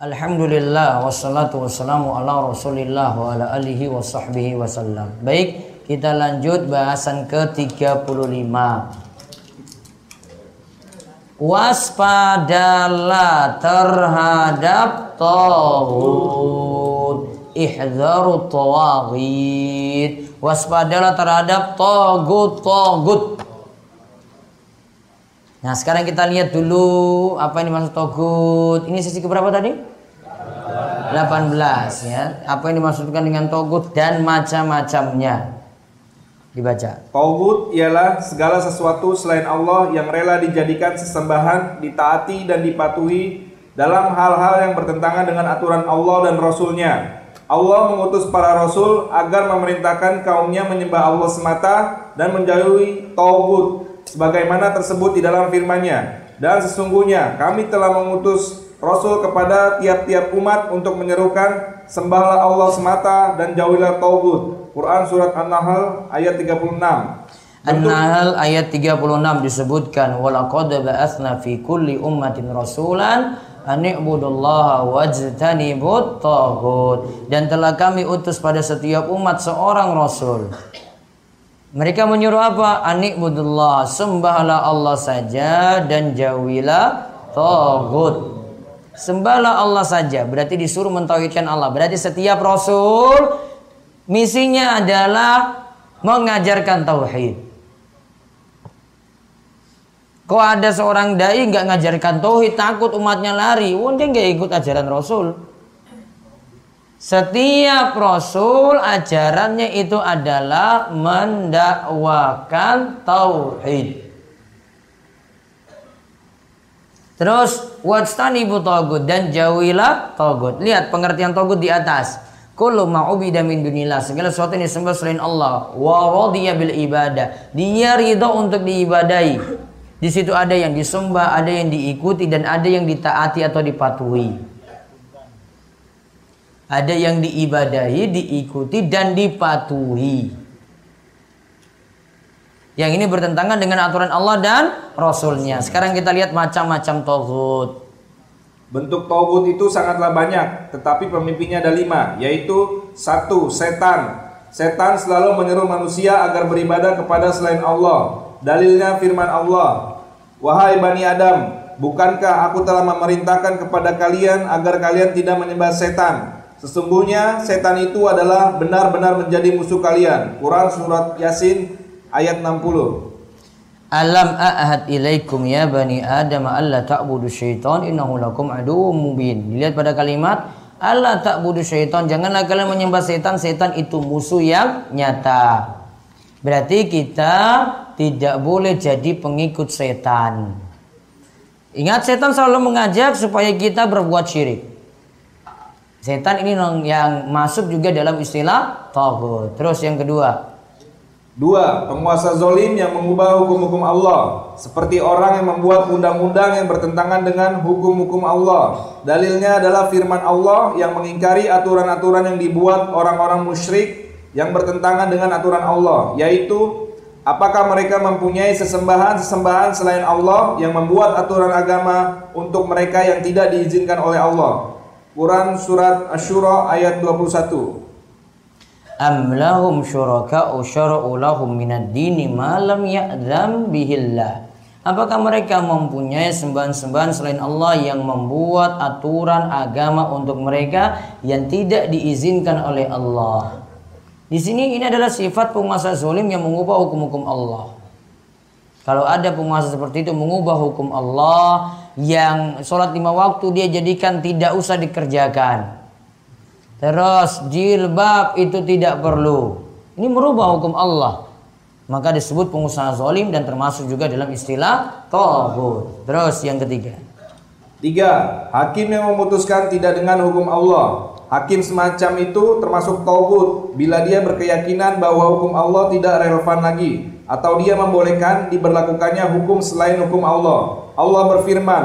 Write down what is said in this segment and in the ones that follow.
Alhamdulillah wassalatu wassalamu ala Rasulillah wa ala alihi wa sahbihi wasallam. Baik, kita lanjut bahasan ke-35. Waspadalah terhadap tauhid. Ihzaru tawaghid. Waspadalah terhadap togut-togut. Nah sekarang kita lihat dulu apa ini maksud togut. Ini sesi keberapa tadi? 18 ya. Apa yang dimaksudkan dengan togut dan macam-macamnya? Dibaca. Togut ialah segala sesuatu selain Allah yang rela dijadikan sesembahan, ditaati dan dipatuhi dalam hal-hal yang bertentangan dengan aturan Allah dan Rasulnya. Allah mengutus para rasul agar memerintahkan kaumnya menyembah Allah semata dan menjauhi togut sebagaimana tersebut di dalam firman-Nya. Dan sesungguhnya kami telah mengutus Rasul kepada tiap-tiap umat untuk menyerukan sembahlah Allah semata dan jauhilah tauhid. Quran surat An-Nahl ayat 36. An-Nahl ayat 36 disebutkan walaqad ba'atsna fi kulli ummatin rasulan an i'budullaha wajtanibut taghut dan telah kami utus pada setiap umat seorang rasul mereka menyuruh apa? Anik budullah, sembahlah Allah saja dan jauhilah togut. Sembahlah Allah saja, berarti disuruh mentauhidkan Allah. Berarti setiap rasul misinya adalah mengajarkan tauhid. Kok ada seorang dai nggak ngajarkan tauhid, takut umatnya lari, wong dia nggak ikut ajaran rasul. Setiap rasul ajarannya itu adalah mendakwakan tauhid. Terus wastanibu tagut dan jauhilah tagut. Lihat pengertian tagut di atas. Kullu ma'ubida min dunillah. Segala sesuatu yang disembah selain Allah. Wa radiya bil ibadah. Dia ridho untuk diibadai. Di situ ada yang disembah, ada yang diikuti dan ada yang ditaati atau dipatuhi. Ada yang diibadahi, diikuti dan dipatuhi. Yang ini bertentangan dengan aturan Allah dan Rasulnya. Sekarang kita lihat macam-macam togut. Bentuk togut itu sangatlah banyak, tetapi pemimpinnya ada lima, yaitu satu setan. Setan selalu menyeru manusia agar beribadah kepada selain Allah. Dalilnya firman Allah, Wahai Bani Adam, bukankah aku telah memerintahkan kepada kalian agar kalian tidak menyembah setan? Sesungguhnya setan itu adalah benar-benar menjadi musuh kalian. Quran surat Yasin ayat 60. Alam a'ahad ilaikum ya bani Adam alla ta'budu syaitan innahu lakum aduwwum mubin. Dilihat pada kalimat Allah ta'budu syaitan. Janganlah kalian menyembah setan. Setan itu musuh yang nyata. Berarti kita tidak boleh jadi pengikut setan. Ingat setan selalu mengajak supaya kita berbuat syirik. Setan ini yang masuk juga dalam istilah tagut. Terus yang kedua. Dua, penguasa zolim yang mengubah hukum-hukum Allah. Seperti orang yang membuat undang-undang yang bertentangan dengan hukum-hukum Allah. Dalilnya adalah firman Allah yang mengingkari aturan-aturan yang dibuat orang-orang musyrik yang bertentangan dengan aturan Allah. Yaitu, apakah mereka mempunyai sesembahan-sesembahan selain Allah yang membuat aturan agama untuk mereka yang tidak diizinkan oleh Allah. Quran surat Asyura ayat 21. Am lahum syuraka'u syara'u lahum minad dini ma lam ya'zam bihillah. Apakah mereka mempunyai sembahan-sembahan selain Allah yang membuat aturan agama untuk mereka yang tidak diizinkan oleh Allah? Di sini ini adalah sifat penguasa zalim yang mengubah hukum-hukum Allah. Kalau ada penguasa seperti itu mengubah hukum Allah yang sholat lima waktu dia jadikan tidak usah dikerjakan. Terus jilbab itu tidak perlu. Ini merubah hukum Allah. Maka disebut pengusaha zalim dan termasuk juga dalam istilah tohut. Terus yang ketiga. Tiga, hakim yang memutuskan tidak dengan hukum Allah. Hakim semacam itu termasuk tohut bila dia berkeyakinan bahwa hukum Allah tidak relevan lagi atau dia membolehkan diberlakukannya hukum selain hukum Allah. Allah berfirman,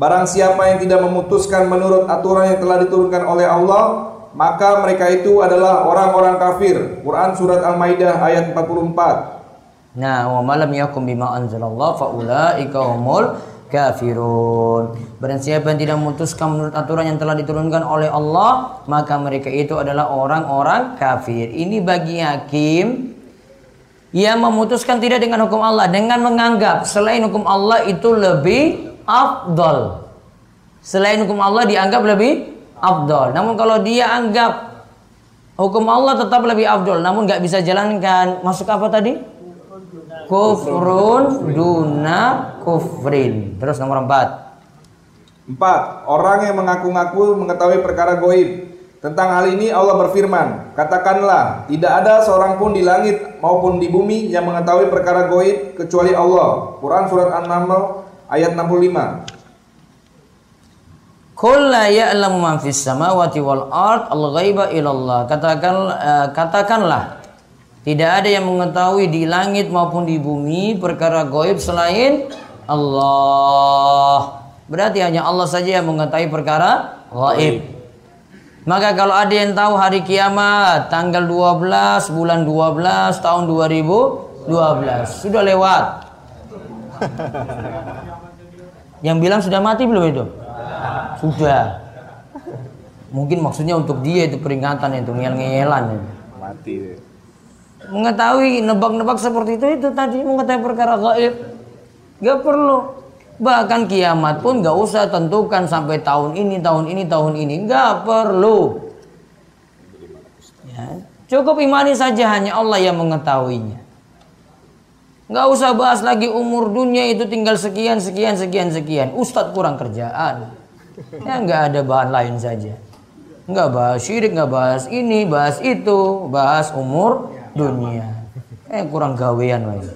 barang siapa yang tidak memutuskan menurut aturan yang telah diturunkan oleh Allah, maka mereka itu adalah orang-orang kafir. Quran surat Al-Maidah ayat 44. Nah, wa malam yakum bima anzalallah faulaika humul kafirun. Barang siapa yang tidak memutuskan menurut aturan yang telah diturunkan oleh Allah, maka mereka itu adalah orang-orang kafir. Ini bagi hakim yang memutuskan tidak dengan hukum Allah dengan menganggap selain hukum Allah itu lebih afdol. Selain hukum Allah dianggap lebih afdol. Namun kalau dia anggap hukum Allah tetap lebih afdol, namun nggak bisa jalankan, masuk apa tadi? Kufrun duna kufrin. Terus nomor empat. Empat, orang yang mengaku-ngaku mengetahui perkara goib. Tentang hal ini Allah berfirman, katakanlah tidak ada seorang pun di langit maupun di bumi yang mengetahui perkara goib kecuali Allah. Quran surat An-Naml ayat 65. Qul la ya'lamu man fis samawati wal ard al-ghaiba illallah. Katakan uh, katakanlah tidak ada yang mengetahui di langit maupun di bumi perkara goib selain Allah. Berarti hanya Allah saja yang mengetahui perkara gaib. Maka kalau ada yang tahu hari kiamat tanggal 12 bulan 12 tahun 2012 sudah lewat. yang bilang sudah mati belum itu? Sudah. Mungkin maksudnya untuk dia itu peringatan itu ngel-ngelan itu. Mati. Mengetahui nebak-nebak seperti itu itu tadi mengetahui perkara gaib. Gak perlu. Bahkan kiamat pun gak usah tentukan sampai tahun ini, tahun ini, tahun ini. Gak perlu. Ya. Cukup imani saja hanya Allah yang mengetahuinya. Gak usah bahas lagi umur dunia itu tinggal sekian, sekian, sekian, sekian. Ustadz kurang kerjaan. Ya nggak ada bahan lain saja. Nggak bahas syirik, nggak bahas ini, bahas itu, bahas umur dunia. Eh kurang gawean lagi.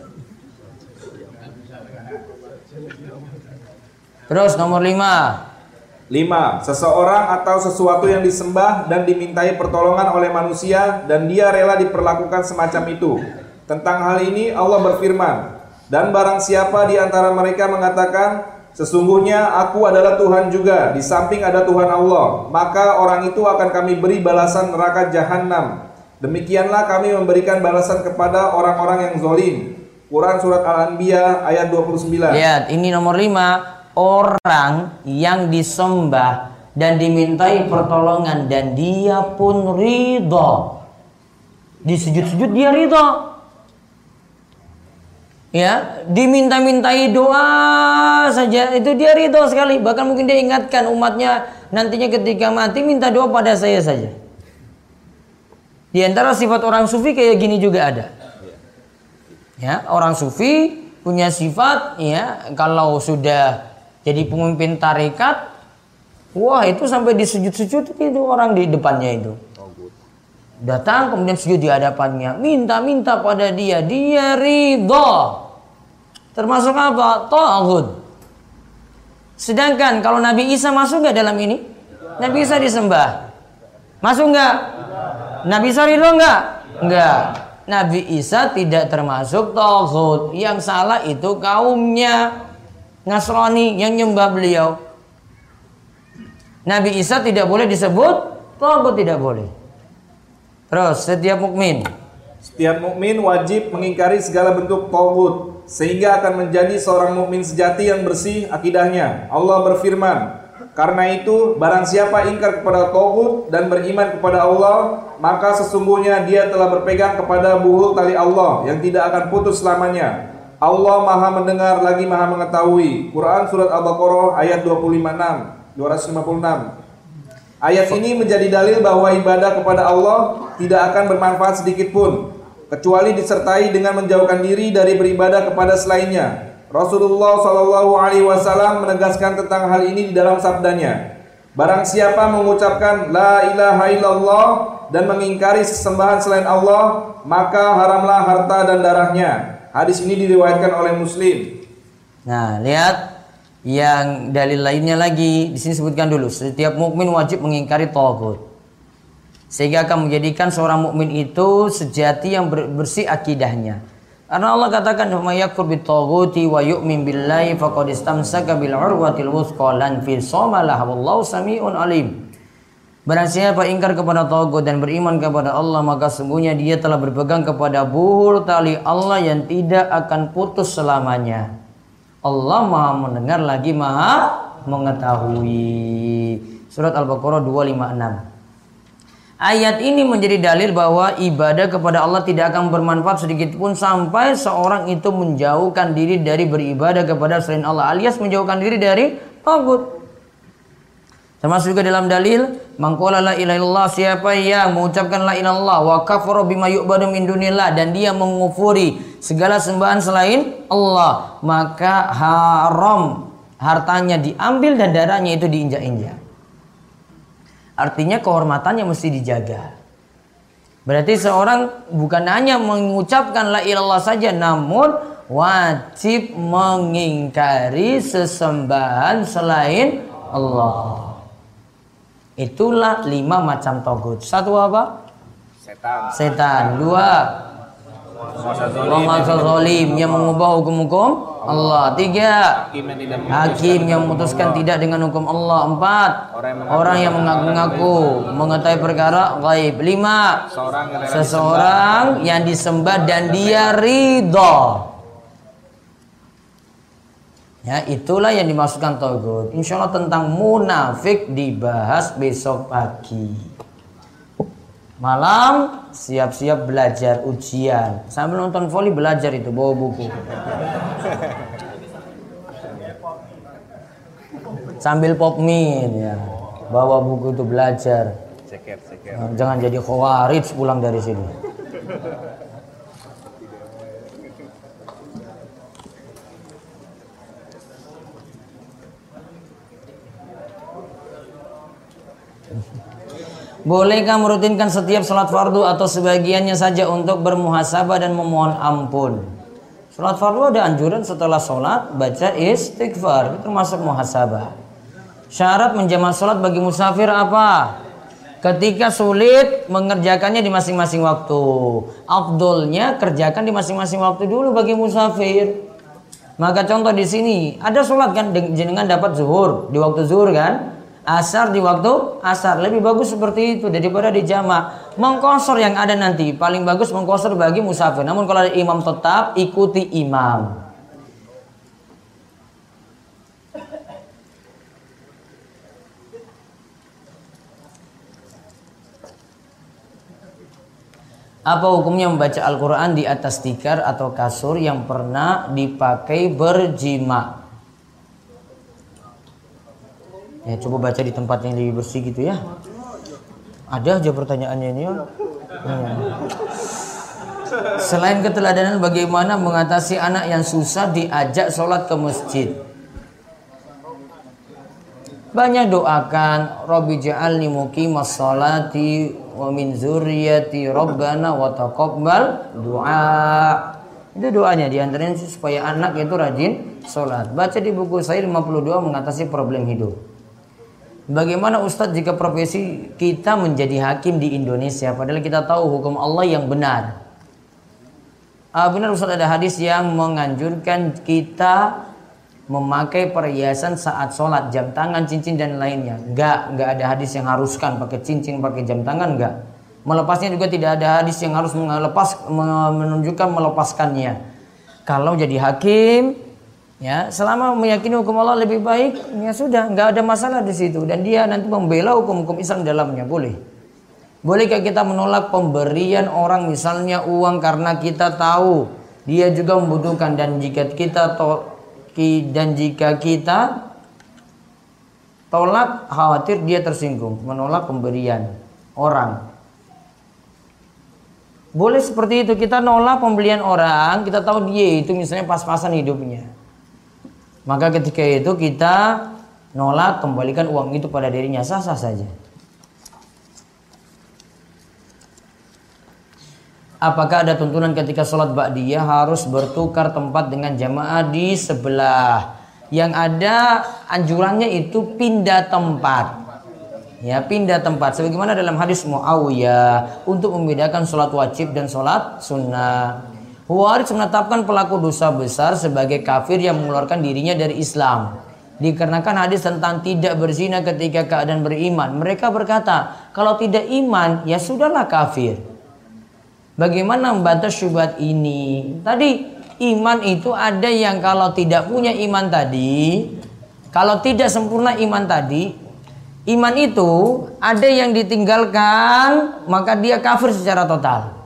Terus nomor lima. Lima, seseorang atau sesuatu yang disembah dan dimintai pertolongan oleh manusia dan dia rela diperlakukan semacam itu. Tentang hal ini Allah berfirman, dan barang siapa di antara mereka mengatakan, sesungguhnya aku adalah Tuhan juga, di samping ada Tuhan Allah, maka orang itu akan kami beri balasan neraka jahanam. Demikianlah kami memberikan balasan kepada orang-orang yang zolim. Quran Surat Al-Anbiya ayat 29. Lihat, ini nomor 5 orang yang disembah dan dimintai pertolongan dan dia pun ridho. Di sujud-sujud dia ridho. Ya, diminta-mintai doa saja itu dia ridho sekali. Bahkan mungkin dia ingatkan umatnya nantinya ketika mati minta doa pada saya saja. Di antara sifat orang sufi kayak gini juga ada. Ya, orang sufi punya sifat ya kalau sudah jadi pemimpin tarekat wah itu sampai di sujud-sujud itu orang di depannya itu datang kemudian sujud di hadapannya. Minta-minta pada dia. Dia ridho termasuk apa? Ta'hud sedangkan kalau Nabi Isa masuk nggak dalam ini? Nabi Isa disembah. Masuk nggak? Nabi Isa ridho nggak? Nggak. Nabi Isa tidak termasuk tauhid. Yang salah itu kaumnya. Nasrani yang nyembah beliau. Nabi Isa tidak boleh disebut togut tidak boleh. Terus setiap mukmin setiap mukmin wajib mengingkari segala bentuk togut sehingga akan menjadi seorang mukmin sejati yang bersih akidahnya. Allah berfirman, karena itu barang siapa ingkar kepada togut dan beriman kepada Allah, maka sesungguhnya dia telah berpegang kepada buhul tali Allah yang tidak akan putus selamanya. Allah Maha mendengar lagi Maha mengetahui. Quran surat Al-Baqarah ayat 256, 256. Ayat ini menjadi dalil bahwa ibadah kepada Allah tidak akan bermanfaat sedikit pun kecuali disertai dengan menjauhkan diri dari beribadah kepada selainnya. Rasulullah Shallallahu Alaihi Wasallam menegaskan tentang hal ini di dalam sabdanya. Barang siapa mengucapkan La ilaha illallah dan mengingkari sesembahan selain Allah, maka haramlah harta dan darahnya, Hadis ini diriwayatkan oleh Muslim. Nah, lihat yang dalil lainnya lagi di sini sebutkan dulu setiap mukmin wajib mengingkari tauhid sehingga akan menjadikan seorang mukmin itu sejati yang bersih akidahnya. Karena Allah katakan "May yakfur bitaghuti wa yu'min billahi faqad istamsaka bil urwatil wuthqa lan fisama wallahu samiun alim. Barang siapa ingkar kepada Tauhid dan beriman kepada Allah maka sungguhnya dia telah berpegang kepada buhur tali Allah yang tidak akan putus selamanya. Allah Maha mendengar lagi Maha mengetahui. Surat Al-Baqarah 256. Ayat ini menjadi dalil bahwa ibadah kepada Allah tidak akan bermanfaat sedikit pun sampai seorang itu menjauhkan diri dari beribadah kepada selain Allah alias menjauhkan diri dari tagut. Termasuk juga dalam dalil mangkola la ilaha siapa yang mengucapkan la ilallah wa kafara bima yu'badu min dunillah dan dia mengufuri segala sembahan selain Allah maka haram hartanya diambil dan darahnya itu diinjak-injak. Artinya kehormatannya mesti dijaga. Berarti seorang bukan hanya mengucapkan la ilallah saja namun wajib mengingkari sesembahan selain Allah. Itulah lima macam togut. Satu apa? Setan. Setan. Dua. Penguasa zolim yang mengubah hukum-hukum Allah. Tiga. Hakim yang memutuskan tidak dengan hukum Allah. Empat. Orang yang mengaku-ngaku mengetahui perkara gaib. Lima. Seseorang yang disembah dan dia ridho. Ya, itulah yang dimasukkan togut. Insya Allah tentang munafik dibahas besok pagi. Malam siap-siap belajar ujian. Sambil nonton voli belajar itu bawa buku. Sambil pop min ya. Bawa buku itu belajar. Jangan jadi khawarij pulang dari sini. Bolehkah merutinkan setiap sholat fardu atau sebagiannya saja untuk bermuhasabah dan memohon ampun? Sholat fardu ada anjuran setelah sholat baca istighfar, itu termasuk muhasabah. Syarat menjamak sholat bagi musafir apa? Ketika sulit mengerjakannya di masing-masing waktu. Afdolnya kerjakan di masing-masing waktu dulu bagi musafir. Maka contoh di sini ada sholat kan jenengan dapat zuhur di waktu zuhur kan? Asar di waktu asar. Lebih bagus seperti itu daripada di jamak mengkosor yang ada nanti paling bagus mengkosor bagi musafir. Namun kalau ada imam tetap ikuti imam. Apa hukumnya membaca Al-Quran di atas tikar atau kasur yang pernah dipakai berjima? Ya coba baca di tempat yang lebih bersih gitu ya. Ada aja pertanyaannya ini ya. Hmm. Selain keteladanan bagaimana mengatasi anak yang susah diajak sholat ke masjid. Banyak doakan Rabbi ja'alni muqimas salati wa min zurriyati rabbana wa taqabbal doa. Itu doanya di antaranya supaya anak itu rajin sholat. Baca di buku saya 52 mengatasi problem hidup. Bagaimana Ustadz jika profesi kita menjadi hakim di Indonesia padahal kita tahu hukum Allah yang benar. Uh, benar Ustadz ada hadis yang menganjurkan kita memakai perhiasan saat sholat, jam tangan, cincin dan lainnya. Enggak, enggak ada hadis yang haruskan pakai cincin, pakai jam tangan enggak. Melepasnya juga tidak ada hadis yang harus melepas menunjukkan melepaskannya. Kalau jadi hakim, ya selama meyakini hukum Allah lebih baik ya sudah nggak ada masalah di situ. Dan dia nanti membela hukum-hukum Islam dalamnya boleh. Bolehkah kita menolak pemberian orang misalnya uang karena kita tahu dia juga membutuhkan? Dan jika kita to, dan jika kita tolak khawatir dia tersinggung menolak pemberian orang. Boleh seperti itu. Kita nolak pembelian orang kita tahu dia itu misalnya pas-pasan hidupnya maka ketika itu kita nolak kembalikan uang itu pada dirinya sah-sah saja. Apakah ada tuntunan ketika sholat ba'diyah harus bertukar tempat dengan jamaah di sebelah? Yang ada anjurannya itu pindah tempat. Ya, pindah tempat. Sebagaimana dalam hadis Muawiyah untuk membedakan sholat wajib dan sholat sunnah. Huwaris menetapkan pelaku dosa besar sebagai kafir yang mengeluarkan dirinya dari Islam. Dikarenakan hadis tentang tidak berzina ketika keadaan beriman. Mereka berkata, kalau tidak iman, ya sudahlah kafir. Bagaimana membantah syubhat ini? Tadi iman itu ada yang kalau tidak punya iman tadi, kalau tidak sempurna iman tadi, iman itu ada yang ditinggalkan maka dia kafir secara total.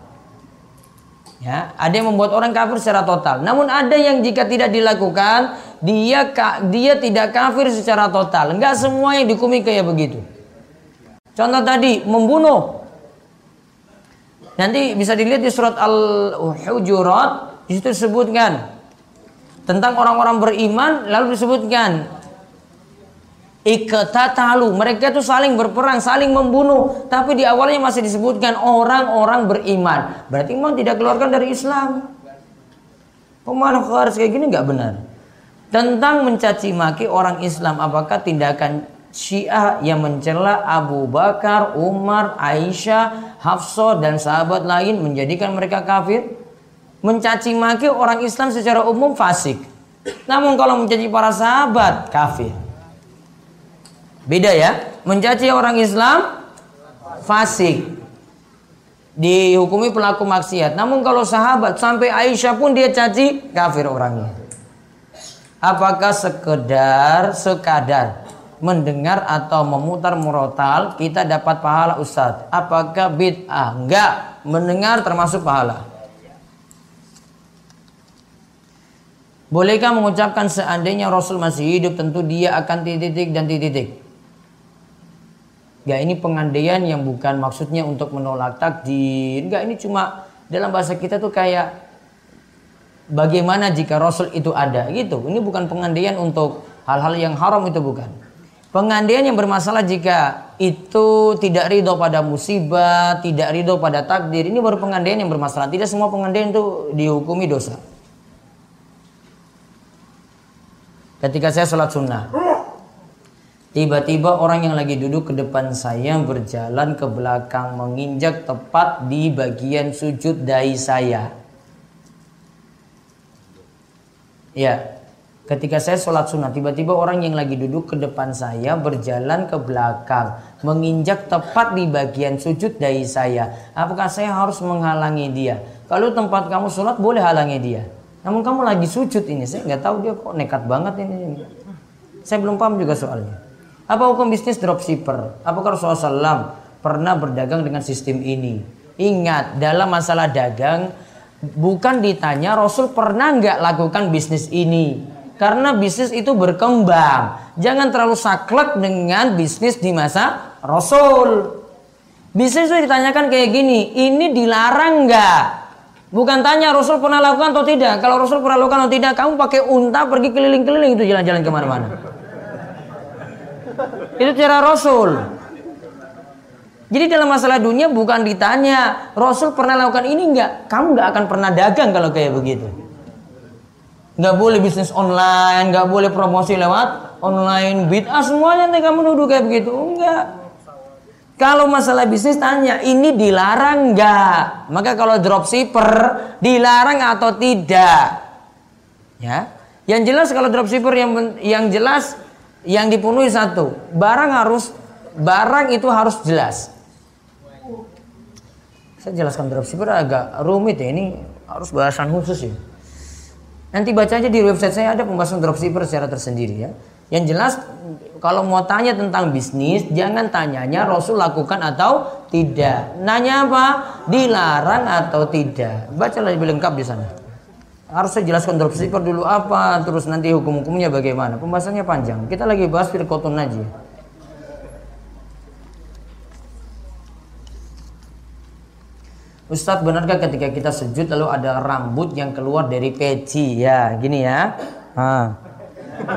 Ya, ada yang membuat orang kafir secara total. Namun ada yang jika tidak dilakukan, dia dia tidak kafir secara total. Enggak semua yang dihukumi kayak begitu. Contoh tadi membunuh. Nanti bisa dilihat di surat Al-Hujurat di situ disebutkan tentang orang-orang beriman lalu disebutkan ikatatalu mereka itu saling berperang saling membunuh tapi di awalnya masih disebutkan orang-orang beriman berarti memang tidak keluarkan dari Islam pemahaman harus kayak gini nggak benar tentang mencaci maki orang Islam apakah tindakan Syiah yang mencela Abu Bakar, Umar, Aisyah, Hafsah dan sahabat lain menjadikan mereka kafir? Mencaci maki orang Islam secara umum fasik. Namun kalau mencaci para sahabat kafir. Beda ya. Mencaci orang Islam fasik. Dihukumi pelaku maksiat. Namun kalau sahabat sampai Aisyah pun dia caci kafir orangnya. Apakah sekedar sekadar mendengar atau memutar murotal kita dapat pahala ustadz apakah bid'ah enggak mendengar termasuk pahala bolehkah mengucapkan seandainya Rasul masih hidup tentu dia akan titik-titik dan titik-titik enggak ini pengandaian yang bukan maksudnya untuk menolak takdir enggak ini cuma dalam bahasa kita tuh kayak bagaimana jika Rasul itu ada gitu ini bukan pengandaian untuk hal-hal yang haram itu bukan Pengandaian yang bermasalah jika itu tidak ridho pada musibah, tidak ridho pada takdir. Ini baru pengandaian yang bermasalah. Tidak semua pengandaian itu dihukumi dosa. Ketika saya sholat sunnah, tiba-tiba orang yang lagi duduk ke depan saya berjalan ke belakang menginjak tepat di bagian sujud dahi saya. Ya, Ketika saya sholat sunnah, tiba-tiba orang yang lagi duduk ke depan saya berjalan ke belakang, menginjak tepat di bagian sujud dari saya. Apakah saya harus menghalangi dia? Kalau tempat kamu sholat boleh halangi dia. Namun kamu lagi sujud ini, saya nggak tahu dia kok nekat banget ini. Saya belum paham juga soalnya. Apa hukum bisnis dropshipper? Apakah Rasulullah SAW pernah berdagang dengan sistem ini? Ingat, dalam masalah dagang, bukan ditanya Rasul pernah nggak lakukan bisnis ini karena bisnis itu berkembang. Jangan terlalu saklek dengan bisnis di masa Rasul. Bisnis itu ditanyakan kayak gini, ini dilarang nggak? Bukan tanya Rasul pernah lakukan atau tidak. Kalau Rasul pernah lakukan atau tidak, kamu pakai unta pergi keliling-keliling itu jalan-jalan ke mana-mana. Itu cara Rasul. Jadi dalam masalah dunia bukan ditanya Rasul pernah lakukan ini enggak, kamu nggak akan pernah dagang kalau kayak begitu nggak boleh bisnis online, nggak boleh promosi lewat online, bid'ah semuanya nih kamu duduk kayak begitu, enggak. Kalau masalah bisnis tanya, ini dilarang nggak? Maka kalau dropshipper dilarang atau tidak? Ya, yang jelas kalau dropshipper yang yang jelas yang dipenuhi satu, barang harus barang itu harus jelas. Saya jelaskan dropshipper agak rumit ya, ini harus bahasan khusus ya. Nanti baca aja di website saya ada pembahasan dropshipper secara tersendiri ya. Yang jelas kalau mau tanya tentang bisnis jangan tanyanya Rasul lakukan atau tidak. Nanya apa? Dilarang atau tidak. Baca lebih lengkap di sana. Harus saya jelaskan dropshipper dulu apa, terus nanti hukum-hukumnya bagaimana. Pembahasannya panjang. Kita lagi bahas firqatun najiyah. Ustadz benarkah ketika kita sujud lalu ada rambut yang keluar dari peci ya gini ya ha.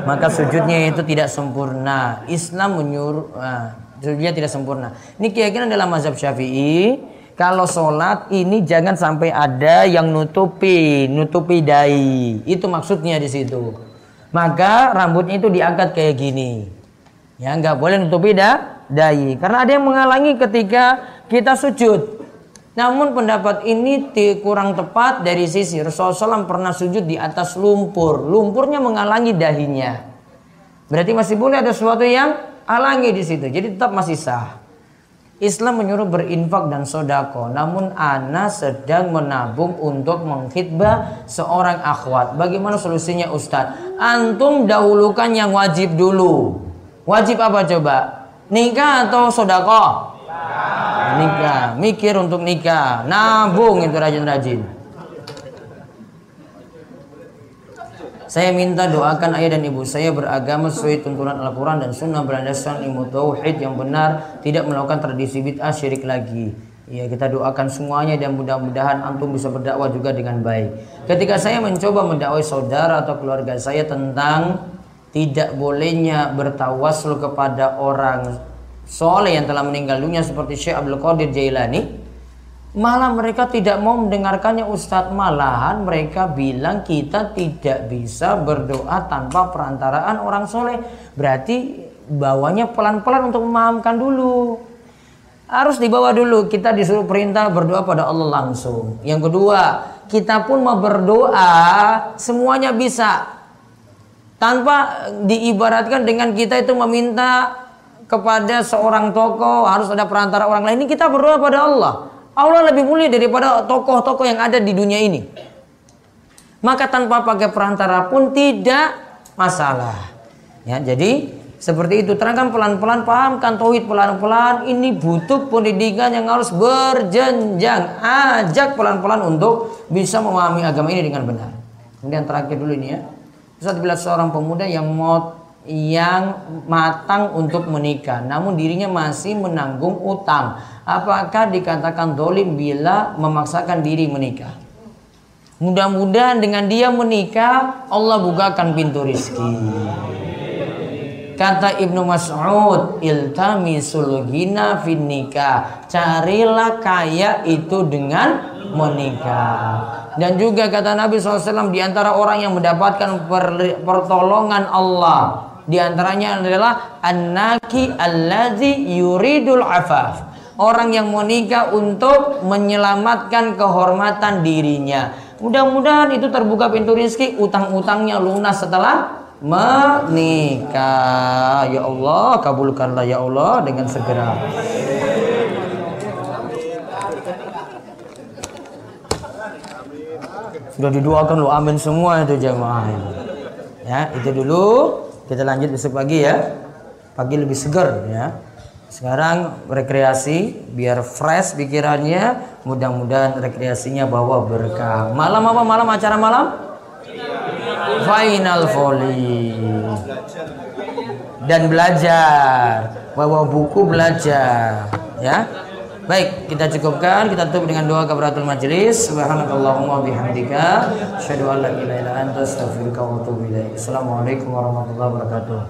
maka sujudnya itu tidak sempurna Islam menyuruh nah, sujudnya tidak sempurna ini keyakinan dalam mazhab syafi'i kalau sholat ini jangan sampai ada yang nutupi nutupi dai itu maksudnya di situ maka rambutnya itu diangkat kayak gini ya nggak boleh nutupi dah dai karena ada yang menghalangi ketika kita sujud namun pendapat ini kurang tepat dari sisi Rasulullah SAW pernah sujud di atas lumpur. Lumpurnya menghalangi dahinya. Berarti masih boleh ada sesuatu yang halangi di situ. Jadi tetap masih sah. Islam menyuruh berinfak dan sodako, namun ana sedang menabung untuk menghitbah seorang akhwat. Bagaimana solusinya Ustadz? Antum dahulukan yang wajib dulu. Wajib apa coba? Nikah atau sodako? Nikah. Mikir untuk nikah. Nabung itu rajin-rajin. Saya minta doakan ayah dan ibu saya beragama sesuai tuntunan Al-Quran dan Sunnah berlandaskan ilmu tauhid yang benar, tidak melakukan tradisi bid'ah syirik lagi. Ya kita doakan semuanya dan mudah-mudahan antum bisa berdakwah juga dengan baik. Ketika saya mencoba mendakwai saudara atau keluarga saya tentang tidak bolehnya bertawassul kepada orang soleh yang telah meninggal dunia seperti Syekh Abdul Qadir Jailani, Malah mereka tidak mau mendengarkannya Ustadz Malahan mereka bilang kita tidak bisa berdoa tanpa perantaraan orang soleh. Berarti bawanya pelan-pelan untuk memahamkan dulu. Harus dibawa dulu. Kita disuruh perintah berdoa pada Allah langsung. Yang kedua Kita pun mau berdoa Semuanya bisa. Tanpa diibaratkan dengan kita itu meminta kepada seorang tokoh harus ada perantara orang lain. Ini kita berdoa pada Allah Allah lebih mulia daripada tokoh-tokoh yang ada di dunia ini. Maka tanpa pakai perantara pun tidak masalah. Ya, jadi seperti itu. Terangkan pelan-pelan pahamkan tauhid pelan-pelan. Ini butuh pendidikan yang harus berjenjang. Ajak pelan-pelan untuk bisa memahami agama ini dengan benar. Kemudian terakhir dulu ini ya. Ustaz bila seorang pemuda yang mau yang matang untuk menikah namun dirinya masih menanggung utang apakah dikatakan dolim bila memaksakan diri menikah? Mudah-mudahan dengan dia menikah Allah bukakan pintu rizki. Kata Ibnu Mas'ud, iltamisul ghina fin nikah. Carilah kaya itu dengan menikah. Dan juga kata Nabi SAW di antara orang yang mendapatkan pertolongan Allah di antaranya adalah an-naki allazi yuridul afaf orang yang mau nikah untuk menyelamatkan kehormatan dirinya. Mudah-mudahan itu terbuka pintu rizki, utang-utangnya lunas setelah menikah. Ya Allah, kabulkanlah ya Allah dengan segera. Sudah didoakan lo amin semua itu jamaah. Ya, itu dulu. Kita lanjut besok pagi ya. Pagi lebih segar ya. Sekarang rekreasi biar fresh pikirannya, mudah-mudahan rekreasinya bawa berkah. Malam apa malam acara malam? Final volley. Dan belajar, bawa buku belajar, ya. Baik, kita cukupkan, kita tutup dengan doa kafaratul majelis. Subhanakallahumma bihamdika, asyhadu an la ilaha illa anta astaghfiruka wa atubu ilaik. Assalamualaikum warahmatullahi wabarakatuh.